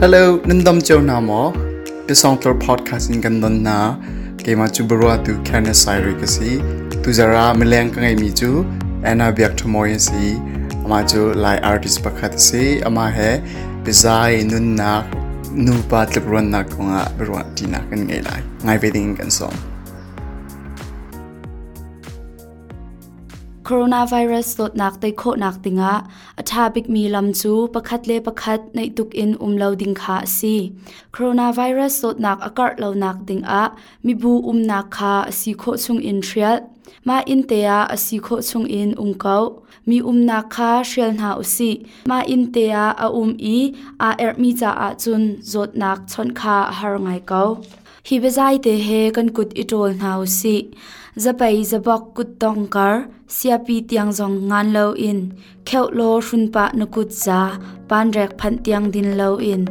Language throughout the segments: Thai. Hello, nên tâm nindom chau namo. Pisong tor podcast in gandon na ke ma chu burwa tu khane sairi cái gì, tu ra zara milang ka ngai mi chu ana byak thmoy si mà chu lai artist pakhat si ama he bizai nun na nu pa tlipron na ko nga burwa cái ngày ngai ngày về đến kan song โรนาไวรัสลดนักแต่โคหนักติงะอาทาบิกมีลำจูประคัดเลประคัดในตุกอินอุมเลาดิงคาสีโคโรนาไวรัสลดนักอากาศเลาหนักติงะมีบูอุมนักคาสีโคชุงอินเทียลมาอินเตียสีโคชุงอินอุงเกามีอุมนักคาเชลนาอุซีมาอินเตียอุมอีอาเอร์มีจ่าจุนลดนักชนคาฮารงไงเกาฮิเบไซเตเฮกันกุดอิโตลนาอุซี zapai zabak kut tong kar siapi tiang zong ngan lo in kheo lo shun pa nukut za pan rek phan tiang din lo in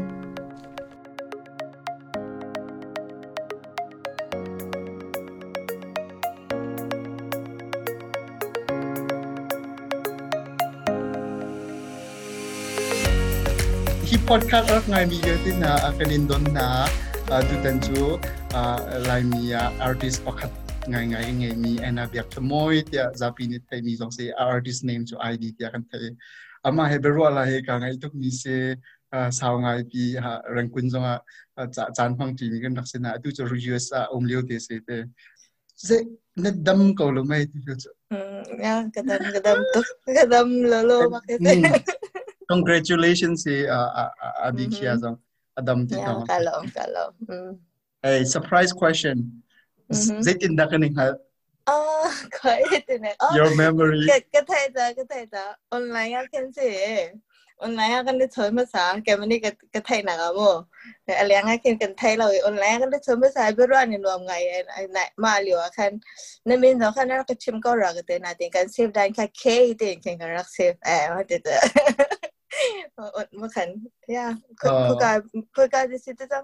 Hi podcast of ngai mi yo tin na akalin don na du tan chu lai mi artist pakhat ngai ngai nge mi ana biak thmoi tia zapi ni thai mi jong se artist name cho id tia kan thai ama he beru ala he ka ngai tuk mi se sao ngai pi ha rang kun jong a chan phang ti mi kan nak se na tu chu us a om leo te se te se na dam ko lo mai tu chu mm, ya kadam kadam tuk kadam lo lo ma ke mm. congratulations se abikhia jong adam ti ta kalom kalom a mm. surprise question mm-hmm. Zeytin'dakinin ha. Aa, kaydetine. Your memory. Katayda, katayda. Online yakin si. Online yakin de çoğun masa. Kemini katay naga mo. Aliyang yakin katay la. Online yakin de çoğun masa. Bir ruan in luam ngay. Ma aliyo akan. Namin no kan na kachim ko raga te natin. Kan save dan ka kay te. Kan ka rak save. Eh, matita. bakın ya kuka kuka desi de tam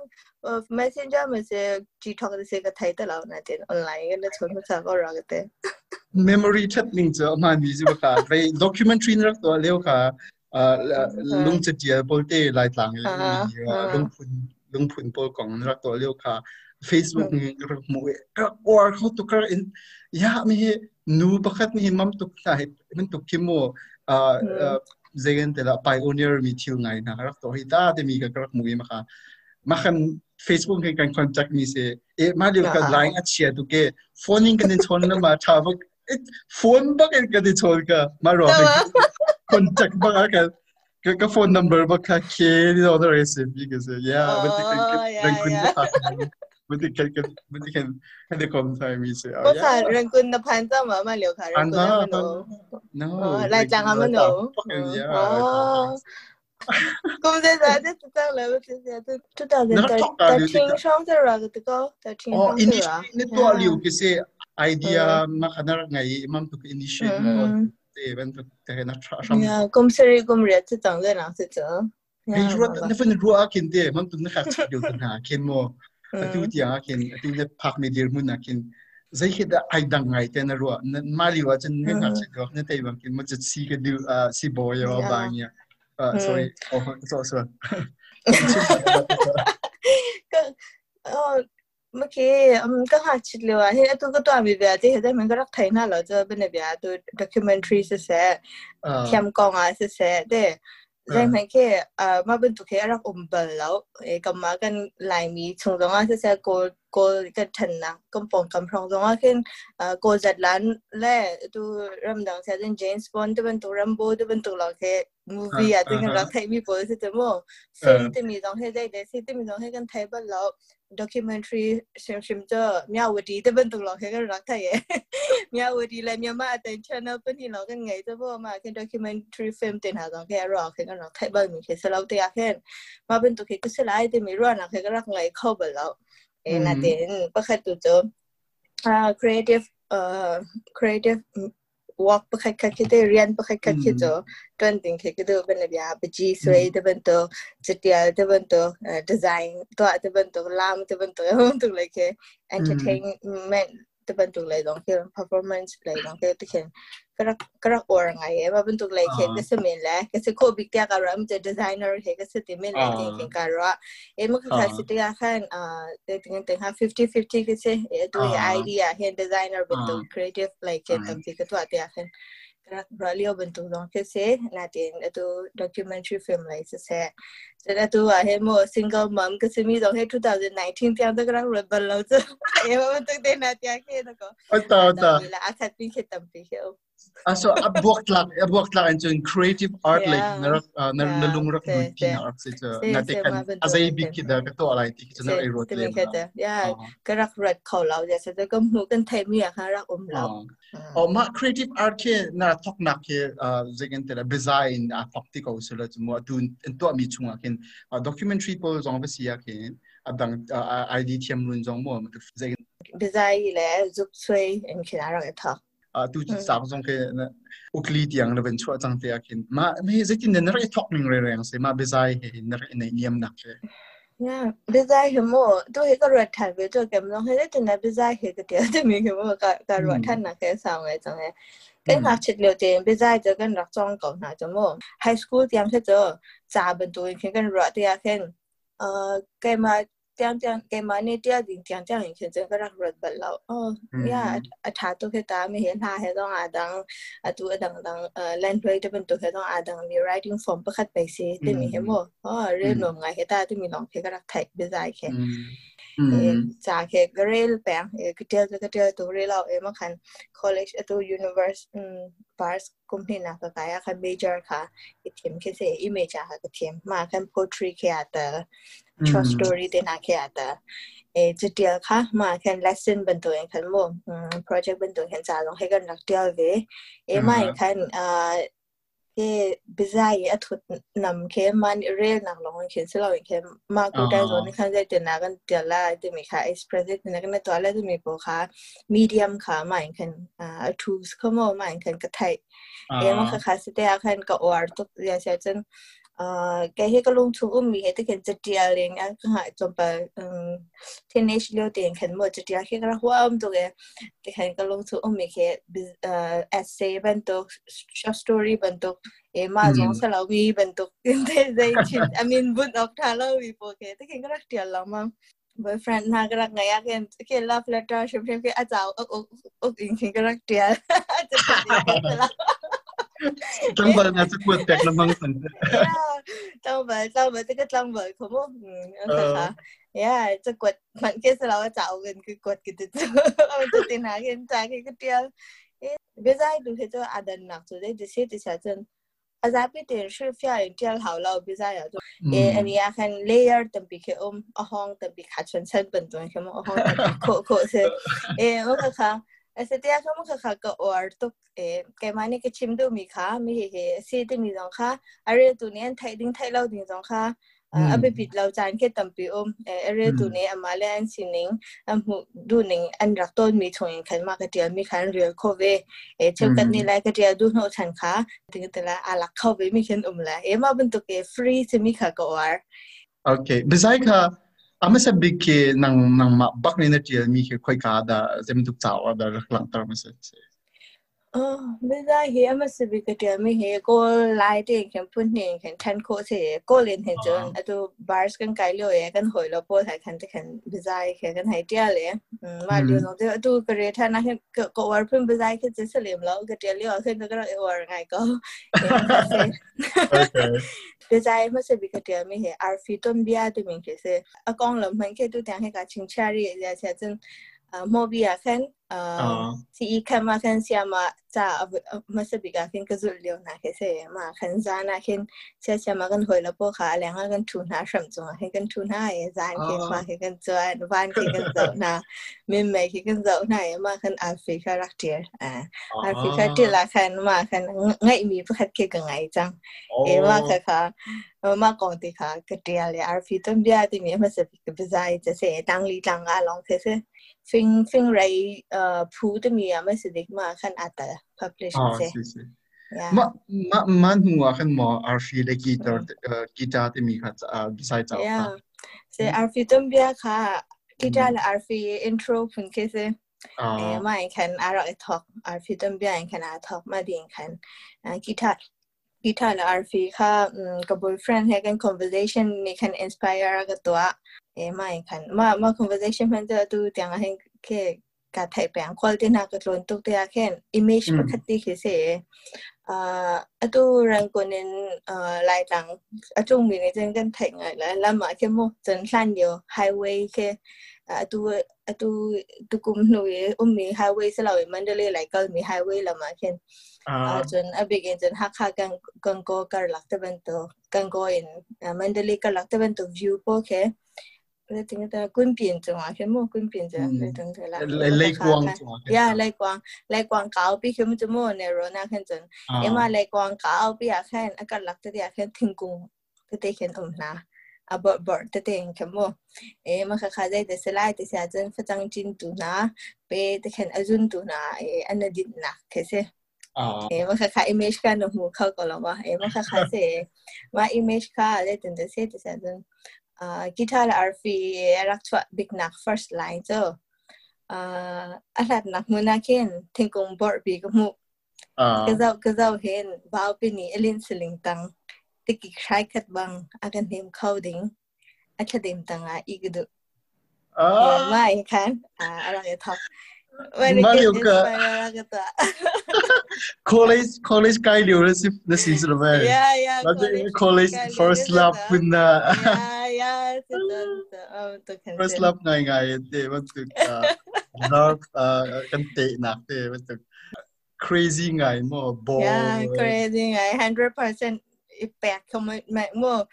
messenger mesela TikTok desi ka thai ta law na den online ne chon sa ko ra gate memory chatting cho ma ni ji ka rai documentary ne to leo ka lung che dia bolte lai tlang lung phun lung phun pol kong ne to leo ka facebook ni ra mu or how to kar in ya mi nu bakat ni mam tuk ta he min tuk kimo zegen tela pioneer mi thiu ngai na rak to hita te mi ka krak mu ma kha ma khan facebook ke kan contact mi se e ma liu ka line at share tu ke phoning kan chon na ma tha ba phone ba ke kan chon ka ma ro contact ba ka ka ka phone number ba ka ke ni order recipe ke se yeah but kan kan kan 무디게 무디게 근데 검사에 미세. 검사 랭군 나 판자마 마 려카 랭군 나 노. 노. 라이장 하면 노. 어. 검사 자데 뜻장 레벨 뜻이야. 뜻장데 다 칭성서 라고 뜨고 다 칭성서. 어, 이니 또 알리오 그세 아이디어 막 하나 ngay imam tu initiate mo. event te na tra sham. Ya, kom seri kom re 뜻장 de na se. Ni ruat ne fen ruak inde mam tu ne khat yu na ken mo. อตุติอาคินอต่เนพักมีเดียมุนัะคินใจเหตุไอ้ดังไงแต่นรัวนั่นมาลีว่าจะนึกอะไรก็เนี่ยแต่บางคินมันจะซีกันดูอ่าซีบอยหรอบางอนี่ยอ่าสอรี่โอ้โหสอนก็เออมื่อกี้อืมก็หาชิดเลยว่าเฮ้ยตัวก็ตัวมีแบบที่เห็นมันก็รักไทยน่าเหรอจะเป็นแบบตัวด็อกิวเมนทรีเสียเสียเข้มกองอ่ะเสียเสียเด้อใช่ไหมแค่อ่มาเป็นตุเคอรักอมเบลแล้วเอ๊ะกลัมากันหลายมีชงตรงนั้นเสียกูก็กันทันนะก็ปองกันพร้อมตรงว่าขึ้นเอ่อก็จัดล้านแระตัวรำดังเซนเจนส์บอลตัวเป็นตัวรัมโบ้ตัวเป็นตัวหลอกเทมูฟี่อ่ะตัวเนหลอกเทมีโปรเจกต์จมูกซีที่มีตองให้ได้เลยซีที่มีตองให้กันไทยบ้ลนเราด็อกิเมนทรีชิมชิมเจอเมียวดีตัวเป็นตัวหลอกแค่กันหลอกไทยเมียวดีและเมียมาแต่ชานอลเป็นที่หลอกกันไงจะบอกมาแค่ด็อกิเมนทรีฟิล์มเต็มหาตองแค่หลอแค่กันหลอกไทยบ้านมีแค่สลับตัวแค่มาเป็นตัวแค่กุศลายที่มีรอดหลอกแค่กันรักไงเข้าบ้านเร eh, hmm. natin ah, ah, mm. pagkat tuto uh, creative uh, creative walk pagkat kakito rian pagkat kakito hmm. tuan ding kakito ben na ah, biya bji hmm. sway de bento cetia de bento design tuat de bento lam de bento yung tuk like eh, entertainment mm. จะเป็นตัวเลยตรงที่เป็น performance เลยตรงที่ที่เขียนก็รักก็รักอะไรไงเพราะเป็นตัวเลยเขียนก็สมิญแล้วก็สิโคบิกเกอร์การ์ดมันจะดีไซเนอร์เขียนก็สิติมิญแล้วที่เขียนการ์ดเอ๊ะเมื่อกี้ถ้าสิติอาแค่เอ่อเด็กๆๆ fifty fifty ก็สิตัวไอเดียเขียนดีไซเนอร์เป็นตัว creative เลยเขียนตรงที่ก็ตัวเดียวแค่ berat lio bentuk dong ke se nanti itu documentary film lah itu se jadi itu ah mo single mom ke semi dong he 2019 tiang tu kerang rebel lah tu eh mo bentuk deh nanti akhir tu ko betul betul lah akad ke tempi Ah, so ah, buwak tlak ah, buwak tlak an in creative art like nar nar nalung rak mun ti na art se na te kan azai bi ki da to alai ti ki chana erot le ya karak rat khaw law ja se da kam kan thai mi ha rak om law hmm. o oh, ma creative art ke na thok nak ke zegen te design a fakti ko se la mu tun to mi chunga ken documentary po zong ba sia abang id tiam run zong mo zegen design le zup sui en khila ra ta a ờ, tu chi ừ. sang song ke na ukli tiang na ben chua chang te akin ma me zetin na re thok ning re reng se ma bezai he na re nei niam nak che ya bezai he mo to he ka ra than ve to kem long he le tin na bezai he ka te te mi ke mo ka ka ra than na ke sang we chang he cái ngạc chích liệu tiền bây giờ cho cái nạc trong cổng nào cho mô high school tiang thế cho trả bên tuổi khi cái rõ tiền à khen ờ, cái mà เตียงเตียงเกมันเนี่ยเตียงเตียงเตียงเห็นเขียนเจ้าก็รักรถบัตรเราอ๋อเนี่ยอัฐาตุวแคตาไม่เห็นหาเห็นต้องอาดังอาตัวอาดังดังเอ่อแลนด์เวย์จะเป็นตัวแค่ต้องอาดังมี writing form ประคัดไปสิแต่มีเห็นบ่อ๋อเรื่องหนุ่มไงเห็นตาทีมีน้องเพื่อก็รักไทยเบสไซแค่จากเค่กระเรลแปลงเออก็เจอจะก็เจอตัวเรื่องเราเออมาคันคอลเลจ e ัตัว universe อืมบาร์สคุ้มที่นะกก็ใครอะคัน m จอร์ค่ะก็เทียมแค่เสียอิมเมจอาค่ะก็เทียมมาคันโพทรี y แค่เต่ชอสตอรี่เดนาเขียนแต่เอเจเดียวค่ะมาแค่เลสเซนบันตัวเองคันบ่โปรเจกต์บันทักเห็นจาลงให้กันรักเดียวเลยเอ้มาขันอ่าเอบิ๊กไซา์อัดหุนนำเขียนมันเรียลนักลงเห็นสิเราเองแค่มากูได้ตัวนี้คันใจเดนักกันเดียวละจนมีค่ะเอ็กซ์เพรสเซ่เดนักในตัวแล้วจะมีโปค่ะมีเดียมค่ะมาขันอ่าทูสเข้ามาขันกระไทยเอ้มาค่ะคัสเตียคันกับโออาร์ตุกยาเซจัน Ờ, cái hết cái lung thu um mi hết cái chất địa liền á cái hại cho bà ừ, thiên nhiên liệu tiền khen mở chất địa khi cái hoa âm đồ cái cái hết cái lung thu um mi cái essay bên tổ short story bên tổ em mà ừ. giống sao lâu mi bên tổ thế thế I mean bút ốc thà lâu mi bộ cái cái cái địa lắm mà boyfriend na cái ngay á cái cái love letter xem xem cái á cháu ốc ốc ốc in cái cái địa tlangval na sa kutek lamang tanda. tlangval, tlangval, taga tlangval ko mo. Yeah, sa kuat man kaya sa lawa tao gan ko kuat kita to. Ang to tinagin sa akin ko tiyal. Because I do hito adan nak to day disi disa dyan. Azapi tin sure fya yung tiyal hao lao bisa ya to. Eh, and ya kan layer tampi ke om ahong tampi kachan chan bentong ke mo ahong tampi ko ko se. Eh, okay ka. ase tia kha mo kha kha ka or to e ke mane ke chim do mi kha mi he he se de mi jong kha are tu ne thai ding thai lao ding jong kha abe bit lao chan ke tam pi om are tu ne amale an sining am hu du ning an rak to mi thong khan ma ka tia mi khan real ko ve e cheu kan ni lai ka tia du no chan kha ting te la ala kha ve mi khen um la e ma bun to ke free se mi kha ka or okay besai kha ama sa big ke nang nang bak ni na tiel mi ke khoi ka da zem lang tar ma 哦，没在黑么是别个点没黑，过来的肯不黑肯看口些，过来黑就啊都 bars 跟改了耶，跟回了波才看的看没在黑跟黑点嘞，嗯，嘛就弄的都个热天那些个个玩喷没在黑就是连了个点了，所以那个那玩爱搞，没在么是别个点没黑，而非东边的明确是，啊，讲了明确都讲黑个亲切的，而且真。อมอบีอาคันซีอีคันมาคันเซีอามาจ้าไม่สบิกาคินกจุลเลวนะคือเสมาคันจานะคันเชื่อเชื่อมากันหอยละพ่อขาแรงกันทูนหาสมจงให้กันทูนหาไอ้จานคินมาให้กันจวนวานคินกันเจ้านะมิมเมคินกันเจ้าไหนมาคันแอฟริกาลักเดียร์อ่าแอฟริกาเดียร์ละคันมาคันง่ายมีพวกคัดเก่งง่ายจัง เอว่าค่ะค่ะมาก่อนทีค่ะก็เดียรเลยแอฟริกาต้อเดียร์ที่มีไม่สบิกาบปใจจะเสีตังลีตั้งอาลองเสียฟิงฟิงไรเอ่อพูดมีอะไม่สิ่งมาขันอัตเตอร์พับลิชเซ่ไมามามันหัวขันมาอาร์ฟีเลกีตาร์กีตาร์ที่มีขัดอ่าดีไซน์เจ้าค่ะเซอาร์ฟีต้องเบียค่ะกีตาร์และอาร์ฟีอินโทรพึ่งแค่เซเออมาเองนอาร์เอทอกอาร์ฟีต้องเบียเองนอาร์ทอกมาดีเองนกีตาร์กีตาร์และอาร์ฟีค่ะกับบอยฟรนให้กันคอนเวอร์เซชันนี่คันอินสปายร์กับตัวเอไม่ค前看มあมあ conversation มันจะดูอย่างเห็นแค่การถ่ายแปลงคุณที่นักลงตุกตัวแค่ image ปกติคือเสียอ่าตัวรังกนนเอ่อลายหลังอจุงมีในเจนกันถ่ายงแลแล้วมาแค่โมจนสั้นเดียว highway แค่อตัวอตัวตัวกุมหนุ่ยอุ้มมี highway สลับมันเดลยไหลก็มี highway ละมาแค่จนอเบกจนฮักฮักกันกันโกกันหลักตะวันตกกันโกอินมันเดลยกันหลักตะวันตก view พวกแค่那等个滚边子嘛，全部滚边子，那等个啦。雷光，呀，雷光，雷光高比全部怎么呢？罗那看准，因为雷光高比也看，那个落在地也看听过，他得看懂啦。อับบอร์ดแต่เองยกวางเก่าีเขียนอ๊ะมันคือคาาใจแต่สลายแต่เสียจันฟังจินตุนะเป็นแต่เห็นอจุนตุนะเอ๊ะอันนั้นดีนะเขเสียเอ๊ะมันคือคาอิมเมจกันหนูเข้าก็แล้ววะเอ๊ะมันคือคาเสียว่าอิมเมจคาเลยถึงแต่เสียแต่เสียจน uh, guitar la arfi rak chwa big nak first line cho, so ờ, uh alat nak muna ken thingkung bor bi ko mu cái dấu kazau kazau hen bao pi ni elin siling tang tiki khai khat bang agan him coding acha dim tang a igdu mai à ara ya thap Mario Kart. college college kayak diurus na season ba? Yeah, yeah. College, college first lap pun na. Yeah, yeah. First lap ngay ngay hindi. Matug uh, dark uh, kante na te matug crazy ngay mo ball. Yeah, crazy ngay hundred percent impact commitment mo.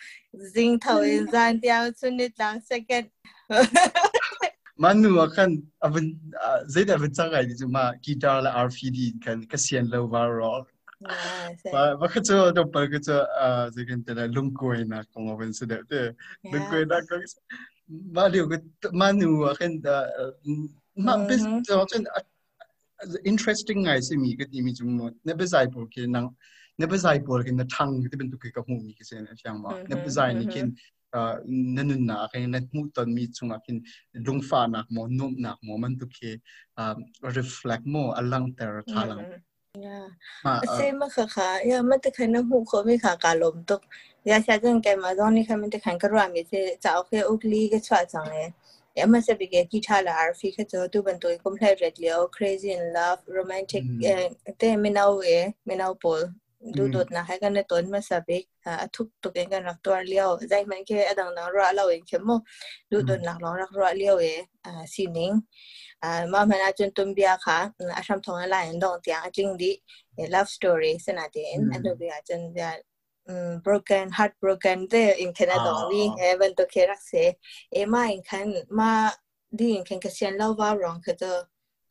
Zing tao insan tiang sunit lang second. manu kan avan zai da avan tsangai di ma guitar la rfd kan kasian lo varo ba ba ka cho do pa ka cho zai kan ta lung ko na kong avan su da te lung ko na ka ma liu ka manu kan da ma bis cho chen interesting ngai se mi ka ti mi chung no ne ba zai po ke nang ne ba zai po ke na thang ti ben tu ke ka hu mi ke se na chang ma ne ba zai ni mm-hmm, mm-hmm. kin นั่นน่ะคือนั่นมุตอนมีช่วงอ่ะคือลงฟ้านักโมนุ่มนักโมมันตุกเหอา reflect โมอัลังเตอร์้าลังเซมาค่ะค่ะเยอะมันตุกเหนหูเขาไม่ขาการลมตุกยาชาจึงแกมาตอนนี้ค่ะมันตุกเหกระว่างมีเจจะเอาเขาอุกลีก็ชัวจังเลยเยอะมันจะไปเกีกีตาระลาร์ฟีก็จะตัวเป็นตัวคุ้มเพลย์เรดเลียว crazy in love romantic เอ่อเต้ไม่น่าเอ๋ไม่น่าพอดูดดนะให้กันในตัวมาสับากอ่ทุกตัวเองกันรักตัวเลี้ยวใจมันแค่ดังนั้นรักเราเองเข้มงวดูดดหลักร้องรักรักเลี้ยวเออ่าสีนิงอ่ามาพนาจนตุนเบียค่ะอาชัมทองอะไรนั่ดองเตียงจริงดิเอ love story สนาเดนอันดูเบียจนเบีย broken heartbroken ่ออินด้ there in Canada we haven't to c เ r e say a น I in can ma d น in เ a n ีย s i ล n วว่าร้อง g kada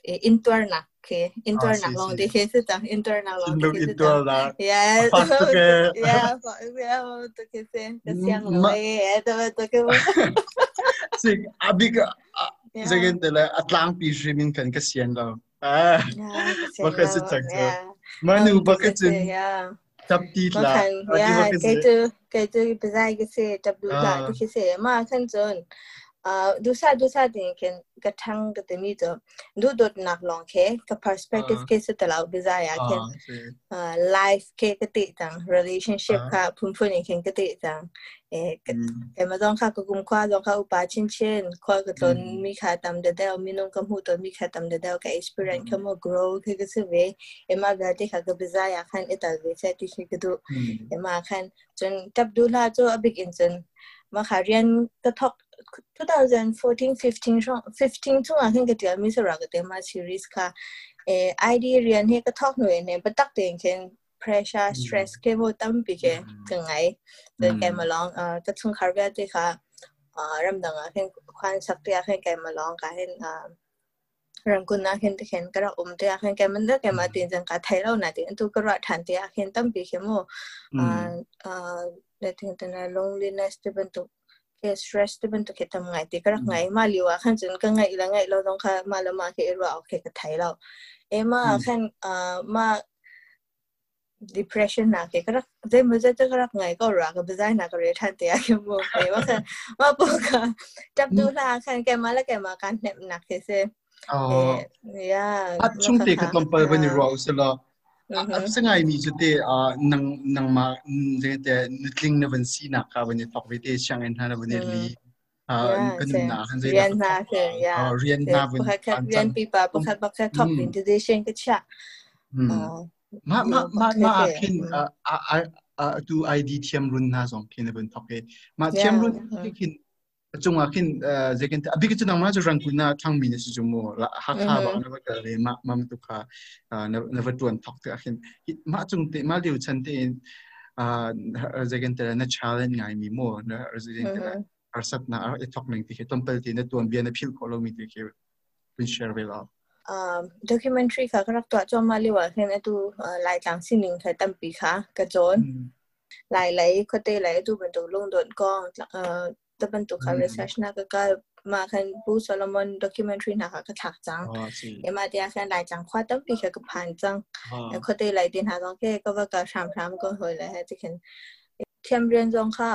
eh, interna que interna ah, sí, long oh, sí. dijiste tan interna long Sin dijiste interna ya yes. que mm, eh, ya yeah, que se decían no eh todo que sí abiga siguiente la atlang pi shimin kan que sien lo ah que se tanto mano porque tú tapti la que tú que tú pensaba que se tapti la que se ma kan zone दूसरा दूसरा दिन के गठंग तमी तो दो दो नाक लॉन्ग के क पर्सपेक्टिव के से तलाव डिजायर के लाइफ के कति तंग रिलेशनशिप का पुंपुन के कति तंग ए के म जों का कुम क्वा जों का उपा छिन छिन खो के तो मी खा तम दे दे मी नो कम हु तो मी खा तम दे दे का एक्सपीरियंस कम ग्रो के के से वे ए मा गते का के डिजायर खान एता वे से ति के दो ए मा खान जन तब दुला जो अबिक इंजन मा खारियन तथक 2014-15ช่อง15ช่วงอั้นกระเดียวมิสระกระเดียวมาซีรีส์ค่ะเออไอเดียเรียนให้ก็ทอกหน่วยเนี่ยปัตักเตียงเช่น pressure stress เคโบตั้มปีเนถึงไงเดินแกมาลองเอ่อจะทุ่งคาร์เวียติค่ะเอ่อรำดังอ่ะเห็นควันสักเตียให้แกมาลองก็เห็นเอ่ารังคุณนะเห็นเห็นกระอมเตียเห็นแกมันเลิกแกมาตีนจังกะไทยเล่าหนาตีนตุกระฐานเตียเห็นตั้มปีเขโมอ่าอ่าในถึงต่นนั้นลงลินัสที่เป็นตุกเคสเรสตี่เป็นตัวเคทำไงตีกระไงมาหรือว่าขั้นจนก็ไงอีละไงเราต้องค่ะมาละมาเคเอราโอเคกับไทยเราเอมาขั้นอ่ามา depression นะเกก็รักเดมจะจะกระไงก็รักก็ไม่ได้นะก็เลยทันเตียเกมบอกเลยว่าขั้นว่าปุ๊กจับดูลาขั้นแกมาแล้วแกมาการเหน็บหนักเซเซอ๋อเนี่ยพัดชุ่มตีกระตอมเปิลเป็นรอกสละ sanga mi chute nang nang ma zete nutling na ban si na ka ban tok vete chang en hana ban li kan na han zeta rian na ke ya rian na ban kan rian pi pa pa khat ba khat top in the shen ka cha ma ma ma ma kin a a a tu id thiam run na zong kin ban tok ke ma thiam run kin จงว่าขึนเอ่อเจะกันอภิกษุนั้นมาจะรังคุณาทั้งมีนี่สิจมูละฮักฮาบังนับกันเลยมามมาตุคขาเอ่อนันับตันทักเตอร์ขึ้นมาจงเตมาดียวชันเตนเอ่อเจะกันเต่ลเนั่นชาเลนไงมีมูนะหรจะกันเตอละอสัศนาอัศทักหนึ่งที่ต้องเปิที่นั่นตัวเบียนพิลโคลมิที่เขียนเป็นเชอร์เวลล์อ่าด็อกิเมนทรีค่ะก็รักตัวจอมาลีว่าแค่นั้นตัวลายต่างสิ่งหนึ่งใครตั้มปีค่ะกระจนหลายหลายคดีหลายตัวเป็นตัวลงโดนกองเอ่อตะบันตุคาเรซชนาก็มาคันบูซอลมอนด็อกิเมนทรีนะคะก็ถักจังเอามาเดียคันหลายจังควาต้องปีเกับผ่านจังแล้วคตีหลายดินหาจองแค่ก็ว่ากา็ชามชามก็เฮยเลยฮะที่เห็นเทียมเรียนจองค่ะ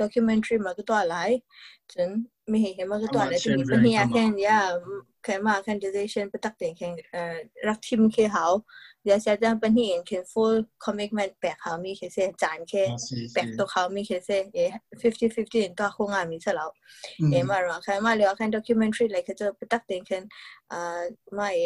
ด็อกิเมนทรีมาคือตัวหลายจนไม่เห็นมาคือตัวอะไรที่มีปีญหาแค่เนี้ย开嘛看 decision 不แข看呃รักทิมเคเขาเดี๋ยวจะจังเป็นที่เองคัน f u ล l c o ม m ม t m e n t แบกเขามีีคนเส้จานแค่แบกตัวเขามีีคนเส้เอะฟิฟตี้ฟิฟตัวคงงานมีเสแล้วเอมาหรอใครมาเรียกวคัน็อกิเมนทรีอเลยเขาจะไปตักเต็งคขอ่งมาเอ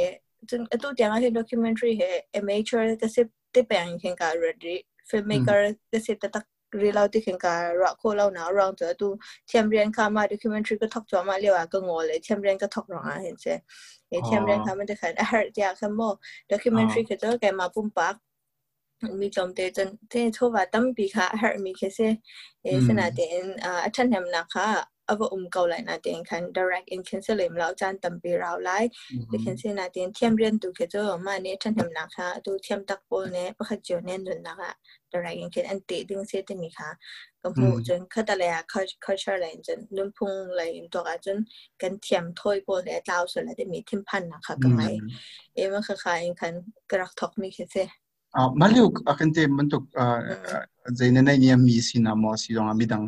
จนตู้เดียวกันด็อกิเมนทรีเออเมเจอร์ก็เสพที่แบ่งแข่งกรบด e a d y f เมกเกอร์ก็เสพตักเรื่องเราที่เข่งการรักโคเราหนาเรองเจอดูเทียมเรียนข้ามาดูคิมันทริก็ทอกจอมาเรียกว่าก็งอเลยเทียมเรียนก็ทอกหนองอ่ะเห็นใช่เอเทียมเรียนข้ามันจะขันอาร์ตยาคัมโมดูคิมันทริก็จะแกมาปุ่มปักมีจอมเตจนเททั่วว่าตั้มปีค่ะอาร์ตมีแค่เสเอสนาเตนอ่าท่านเหมนะคะอวาอุ้มเกาหลายนาเตียงคัน direct in cancelim แเราจานตั้มปีราไล่ใน cancel นาเตียงเทียมเรียนตัวเกจอยอกมาเนี่ยท่านทำหนักค่ะตัวเทียมตักโปเนี่ยประคจิวเน่นดุนนักอะ direct in c a n c e อันติดึงเซตยดมีค่ะก็พูดจนคดอะไรอะค u l t u r e อะไรจนนุ่มพุงอะไตัวกันจนกันเทียมถอยโปเนี่ยดาวส่วนอะไรได้มีทิมพันนะคะก็ไม่เอ็มก็คล้ายๆคันกระทอกมีเค่เซ่ Uh, maliuk akan te bentuk zaina na ni mi sina mo si dong ami dang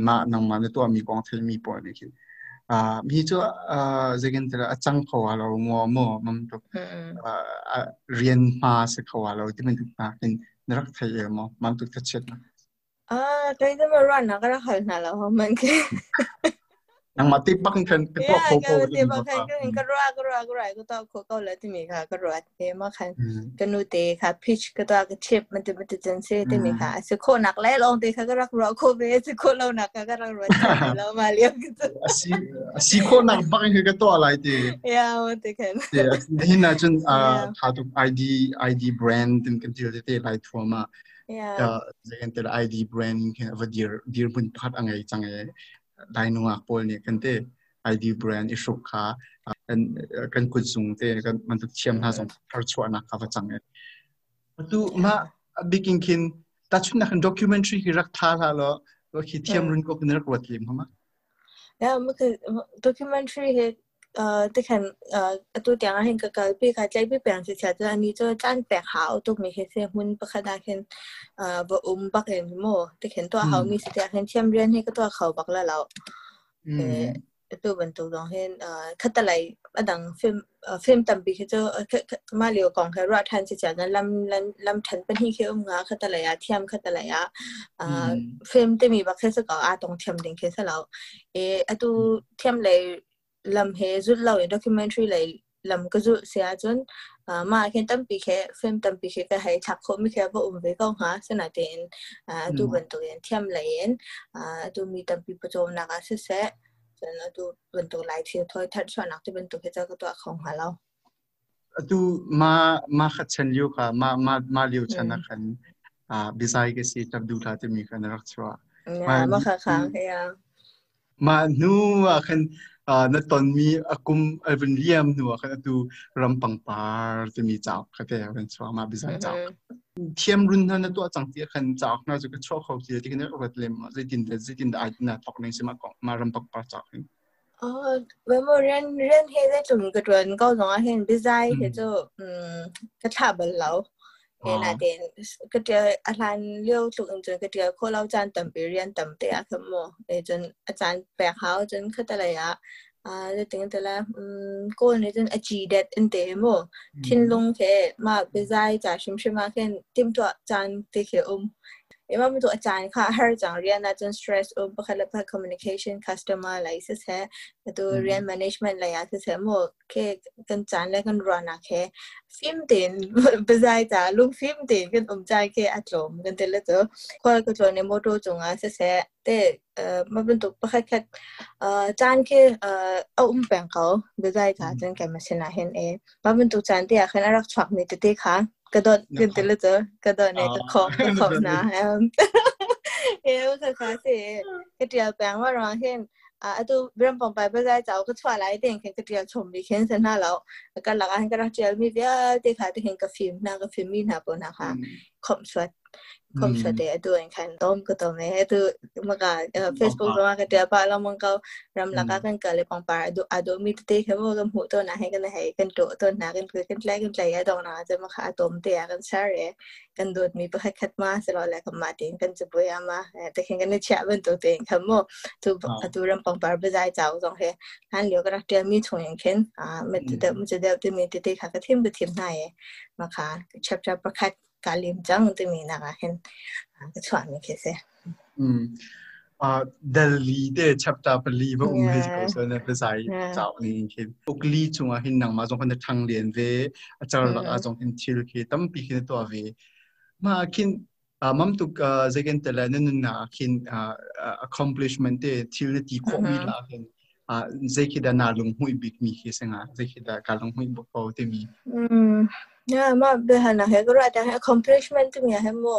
ma nang ma tu ami kong thil mi po ni ki a mi chu a zegen tra achang kho wa lo ngo mo mam tu rian pa se kho wa lo ti men ta kin nrak thai ye mo mam tu ta chet a dai da ma ran na ga hal na la ho man ke นังมาตีปังคันเป็นพวกโคโค่ก็ยังก็รัวก็รัวก็ไรก็ต้องโคโค่แล้วที่มีค่ะก็รัวเทมากค่ะก็นูเตค่ะพิชก็ตัวงก็เชฟมันจะมันจะจันเซ่ที่มีค่ะสุโคหนักแล้วลองตีค่ะก็รักรัวโคเบสสุโคเราหนักก็รักรัวแล้วมาเลี้ยงก็ตัวสีสีโคหนักปังคันก็ตัวอะไรเอยาวเตคันเดี๋ยวนี่น่าจะอ่าถ้าตุกไอดีไอดีแบรนด์ถึงกันที่เราเตะไลท์ทัวร์มาเ e a h Uh, the ไอดีแบรนด์ a n d ว่า of a dear dear bun part ang ay t ง n g a ลายนัวพอลเนี่ยกันเตะไอดีแบรนด์อิสุขากันกันกุจุงเตะกันมันตุเชียมท่าส่งพระชวนักข้าจังเองตูมาบิ๊กอินคินตัดชุนนักด็อกิวเมนทรีที่รักท่าท่าแล้วก็คิดเทียมรุ่นก็คือนรักวัดเกมเขามั้งแล้วมันคือด็อกิวเมนทรีเหตขันเอ่อตัวเดียวเห็นก็กลพี่ขาใจพี่เปลียนสิจงที่นนี้จัวจานแปลกหาตุกมีเสเซหุนประคดาเห็นเอ่อบะอุมบักเห็นโมตเขันตัวเขามีสิ่งเห็นเชื่อมเรียนให้กับตัวเขาบักแล้วเออตัวบรรทุกตรงเห็นเอ่อคัตอะไรอดังฟิล์มเอ่อฟิล์มตันบีคือตัมาเรียวกองค่ะรอดทันสิ่งทนั้นลำลำลำทันเป็นที่เขี่ยมงาคัตอะไรอะเทียมคัตอะไรอะเอ่อฟิล์มจะมีบักเสีสก่ออาตรงเทียมเดึงเคี่สแล้ว เอ อตัวเทียมเลยลำเฮจุดเราอย่างด็อกิเมนทรีเลยลำก็จุดเสียจนมาเขียนตั้มปีแค่เฟมตั้มปีแค่ก็ให้ชักโคไม่แค่ว่าอุ้มไปกองหาสนาเ็นดูบันตุยันเทียมเลยนดูมีตั้มปีประจมนักเสสะฉะนั้นดูบันตุไลท์เสียถอยทัดส่วนนักที่บันตุแค่เจ้าก็ตัวของหาเราดูมามาขัดฉันอยู่ค่ะมามามาเลี้ยวฉันนะคันอ่าบิไซก็สิจับดูท่าจะมีการรักษาไม่ค่ะค่ะเฮียมาหนูอ่ะคันอ่านตอนมีอากุมอันเป็นเลียมหนัวขนาดูรำปังปาร์จะมีจับขนาดเป็นชาวมาบิซันจาวเทียมรุ่นนั้นตัวจังเตียขันจาวน่าจะก็ชอบเขาทีที่เขาเรียกเล่มจะดินเดจะดินได้น่ะตกในสมกครมารำปังปาร์จับอ๋อเวลาเรียนเรียนเฮ้ยด้จุ่มกระดวนก็ร้องเห็นบิซันเฮ้จะอืมกระทำบอลล้ ena den ketia alan leo tu in jen ketia ko lao chan tam perian tam te a khmo e jen a chan pe hao jen khatala ya a le ting te la ko ne jen a chi det in te mo tin long ke ma bezai cha shim shim ma ken tim to chan te ke um เอ้ว่ามันตัวอาจารย์ค่ะให้จังเรียนนะจน stress อุปกระ์เพื่อ communication customer ไรสิเสะแต่ตัวเรียน management ไรอ่ะสิเสะหมดแค่กันจานและกันรอนะแค่ฟิล์มตินไม่ใชจ้าลูกฟิล์มตินกันอุ้มใจแค่อัดลมกันแต่ละตัวคนก็จะในโมดูจงอ่ะสิเสะแต่เอ่อมาเป็นตัวเพื่อแค่เอ่อจานแค่เอ่อเอาอุ้มแป่งเขาไม่ใชจ้าจนแกมาชนะเห็นเองมันตัวจานที่อยากให้นักช่วยในตัวเด็กค่ะกระโดดเกินตไปเลยจ้ะกระโดดในตะขอบตะขอบนะเอ็มเอ็มสักสิก็เดียวแปลงว่าร้องเช่นอ่าตัวเริ่มปองไปเพื่อใจเจ้าก็ชั่วไรเด่นเห็นก็เดียวชมดีเข็นเสนหน้าแล้วแล้ก็หลังอันก็เราเจอมีเดียวเด็กหายไปเห็นกับฟิล์มนะกับฟิล์มมีหน้าปุ่นนะคะขอบสวัดคอมชัดเดียตัวเองแคนต้มก็ตัวแม่ตัวมันก็เฟซบุ๊กมันก็เดียวพอเรามันก็รำลักกันเกิดเลยปองปาร์ดูอาดูมีเตะเขาบอกกันหูตัวนะให้กันให้กันโตตัวนะกันคือกันแรกกันใจยังตรงนั้นจะมาขาต้มเตะกันแชร์กันดูดมีประคัดมาสิเราแหละกันมาเองกันจะบุยมาแต่เห็นกันในแชร์เป็นตัวเองเขาบอกตัวอาดูรำปองปาร์ไปใจเจ้าตรงเห้ยนันเหลือก็รักเดียวมีช่วงยังเข็นอ่าไม่จะเดี๋มันจะเดี๋ยวจะมีเตะขาก็เทียมไปเทียมไหนมาขาชับชัประคัด تعليم تمينا غاهن تشوامي كيسي a delhi de chapta pali ba um he ko so na pesai chao ni khi ukli chunga hin nang ma jong kan thang lien ve achar la ajong hin thil khi tam pi khi to ve ma kin mam tu zegen tela nen na kin accomplishment te thil ne ti ko mi la hin a zeki da na lung hui bik mi khi senga zeki da kalung hui bo ko te mi นี่ยมาเบื่อหนักเหรอก็ได้แต่ accomplishment ที่มีให้มั่ว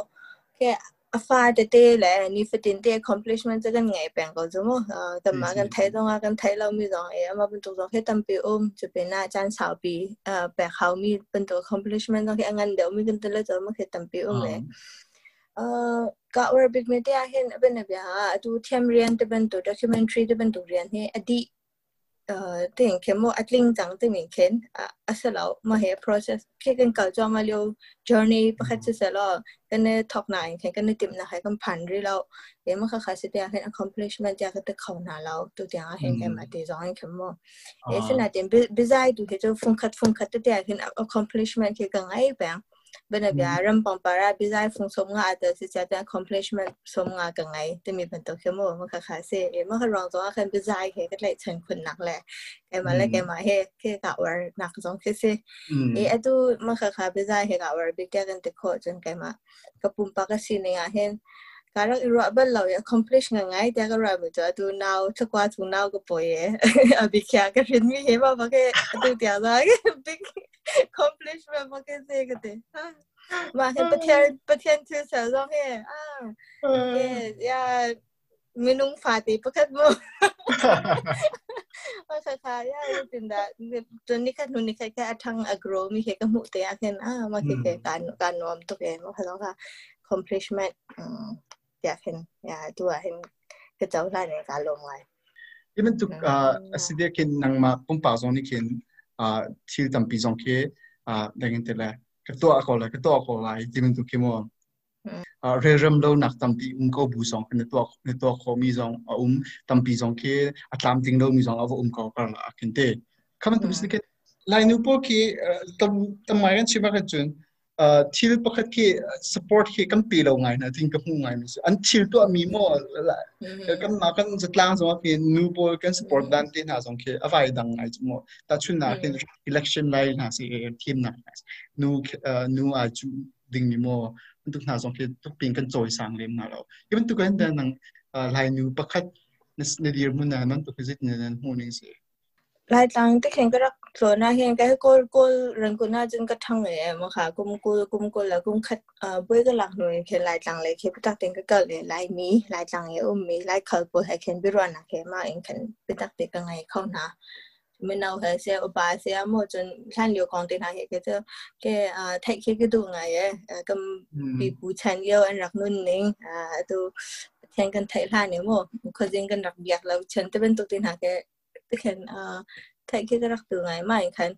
แค่อาฟ้าเต้แหละนี่ฟิตเตะ accomplishment จะกันไงแปลงก็จะมั่วเออแต่มากันไทยต้องมากันไทยเรามีสองเออมาเป็นตัวสองแค่ตั้งปีอุ้มจะเป็นหน้าจานสาวปีเออแปลเขามีเป็นตัว accomplishment ต้องแค่งานเดี๋ยวมีกันตัวลอดจะมาแค่ตั้งปีอุ้มเลยเออก็ว่าบิ๊กเมเทียเห็นเป็นแบบอฮะดูเทียมเรียนจะเป็นตัว documentary จะเป็นตัวเรียนให้อดีต呃，电影节目啊，领奖的明天啊，啊是了，么些 process，去跟搞做么了 journey，不开始是了，跟那 top nine，看跟那 team 那还跟盘日了，也么开始的啊，跟 accomplishment 的啊，跟的考拿了，都的啊，跟跟嘛的上看么，也是那点，比比在都的就分开分开的啊，跟 accomplishment 去跟哎边。บนบรมปองปาราไปฟงสมงาอาจจะสิจ accomplishment สมงากังไงแต่มีเป็นตัวเขมมันค่ะค่ะเสเอมันค่ะรองตัวคันไปใจเหก็เลยฉันคนหนักแหละแกมาแล้วแกมาเฮแค่กวันนักสองเสเอเอตูมันค่ะค่ะไปใจเหกะวันไปแกกันตะโคจนแกมากระปุ่มปากกสิเนี่ยเห็นการรับบัตรเราอ accomplish ง่ายแต่ก็รับมือจะตัว now ทักวันทุกนาวก็ป่วยอะบิ๊กแค่ก็ฉันไม่งเห็นว่าพวกแกตัวเดียวได้ิ๊ก accomplish แบบพวกแกสิ่งก็ได้มาเห็นปัจเจปัจเจทุกสัปดาห์เนี่ยอ่าเนี่ยไม่นุ่งฟ้าตีประคดมือว่าใครๆยังจินดาตอนนี้ก็หนุนนี่แค่แค่ทา้ง agro มีแค่กับมุติยาเห็นอ่ามาแค่การการนอมตัวเองว่าเขาต้องการ accomplishment อืม tiakin ya tua hin hetau lai ne ka long lai even to asidia kin nang ma pum pa zoni kin thil tam pi zong ke dangin te la ka to akol la ka to akol lai even ờ, to kimo re rem lo nak tam pi um ko bu song ne to ne to ko mi zong um tam pi zong ke atlam ting lo mi zong avo um ko ka akin te kamen tum siket lai nu po ki tam tam mai ran chiba ka chun Ờ, thil pakhat ki ờ, support cầm kam lâu ngày ngai thì thing ngày hu ngai mis an thil mì mò mo la kam na rất zatlang zo ki new ball kan support dan tin ha khi ki vài dang ngai ừ. ờ, mò ta chun na kin election line là gì team này nu nu a chú ding mi mo tu na zong khi tu ping kan choi sang lên nào na cái even tu kan dan nang lai nu pakhat nes ne dir mun na man tu visit ne nan hu ning si lai tang te khen cái đó thua na hiền cái cô cô rèn cô na chân cái thằng này mà khá cũng cô cũng cô là cũng khách à ờ, bây cái lạc rồi khi lại chẳng lại khi bắt đầu cái cờ lại lại mí lại chẳng lại ôm mí lại khờ cô hay khen biết rồi nè khi mà anh khen bắt đầu tiếng cái không nè mình nào hay xe ở bài xe mà chân liệu còn tiếng này cái cái cái à thay khi cái ờ, đồ này ấy ờ, cầm ừ. bị bù chân yêu anh rắc nôn nín à tu thằng cần thay lại nữa mà có riêng cần đặc biệt là chân tới bên tụi tiếng này cái cái à ทักที่จะรักตัวไงมาอีกคัน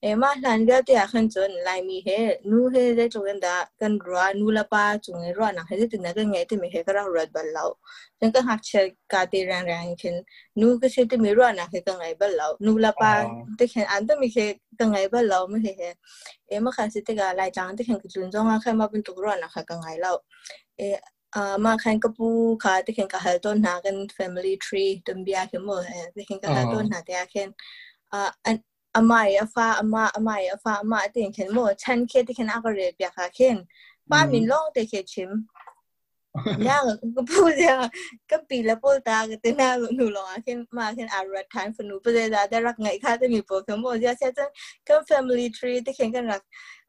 เอ๊มาหลังเดียวที่อยากันจนลายมีเฮนูเฮได้จงกันดากันรัวนูละป้าจงไอ้รัวนักเห้ที่ตื่นกันไงที่มีเหฮก็รักรัดบัลเลาฉันก็หักเชิดกาตีแรงแรงขึ้นนูก็เชื่อที่มีรัวนักเห้กันไงบัลเลานูละป้าที่เห็นอันต้องมีเหฮกันไงบัลเลาไม่เฮเฮเอ๊มาขันสิทธิการลายจางที่เห็นกับจุนจงอ่ะแข่มาเป็นตุกรัวนักให้กันไงเราเอ่ะอ่ามาเขนกับปูค่ะที่เขนกับเฮลต้นหนากัน family tree ดมเบียขึ้นมาเฮที่เขนกับเฮลต้นหนาที่อาเขนอันอามายอาฟ้าอามาอามายอาฟ้าอามาเตียงเขียนหมดฉันเคที่เขียนอักเรียบยากเข็นป้ามินล่องเตะเขียนชิมยากก็พูดยากก็ปีละปูตาก็ตหน้าหนูลองเข็นมาเข็นอารัทันฝนูประเดี๋ยวได้รักไงค่ะจะมีโปรเข็นหมดยาเช่นจังก็ family tree ที่เขียนกันรัก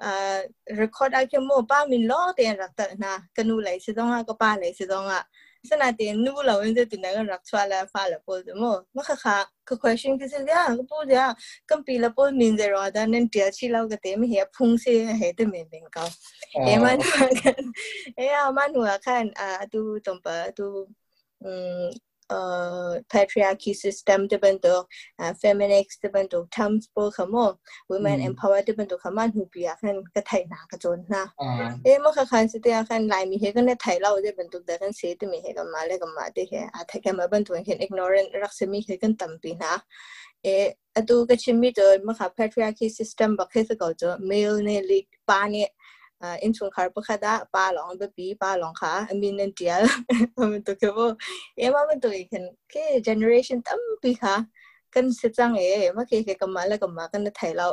อ่อ record อะไรเขียนหมดป้ามินล่องเตะรักแต่นาก็หนูไหลสิ่งต้องอ่ะก็ป้าไหลสิ่งต้องอ่ะ是那点你不老人在对那个拿出来发了不怎么，我哈哈，个 question 就是这样，个不这样，跟别了不明在罗的，恁别去那个点么些碰些还得明明搞，哎嘛那个，哎呀嘛那看啊，都懂不都，嗯。patriarchy system ทจะเป็นตัว feminist จะเป็นตัว term ปูขโม women empower จะเป็นตัวขมันหูเปียกันก็ไทยหนากระจนนะเอ้เมื่อคันสิเตียกันลายมีเหตุกันในไทยเราจะเป็นตัวเด็กกันเสียจะมีเฮกันมาเลยกันมาได้เฮอาจัยกันมาเป็นตัวเห็น ignorant รักษมีเหตุกันต่ำปีนะเอ้อตัวก็ชิมมีเจินเมื่อค่ะ patriarchy system บักให้สกอตเจะ male ในลิย l ป้าเนี่ยอิน啊，คา开始ปาดาปาลองเบ们ีปาลองค่ะ我们น以前，น g e n e r a t i o นตั้มปีค่ะกันเสียจังเอ๋มาเคยกันมาแล้วกันมากันไทยเรา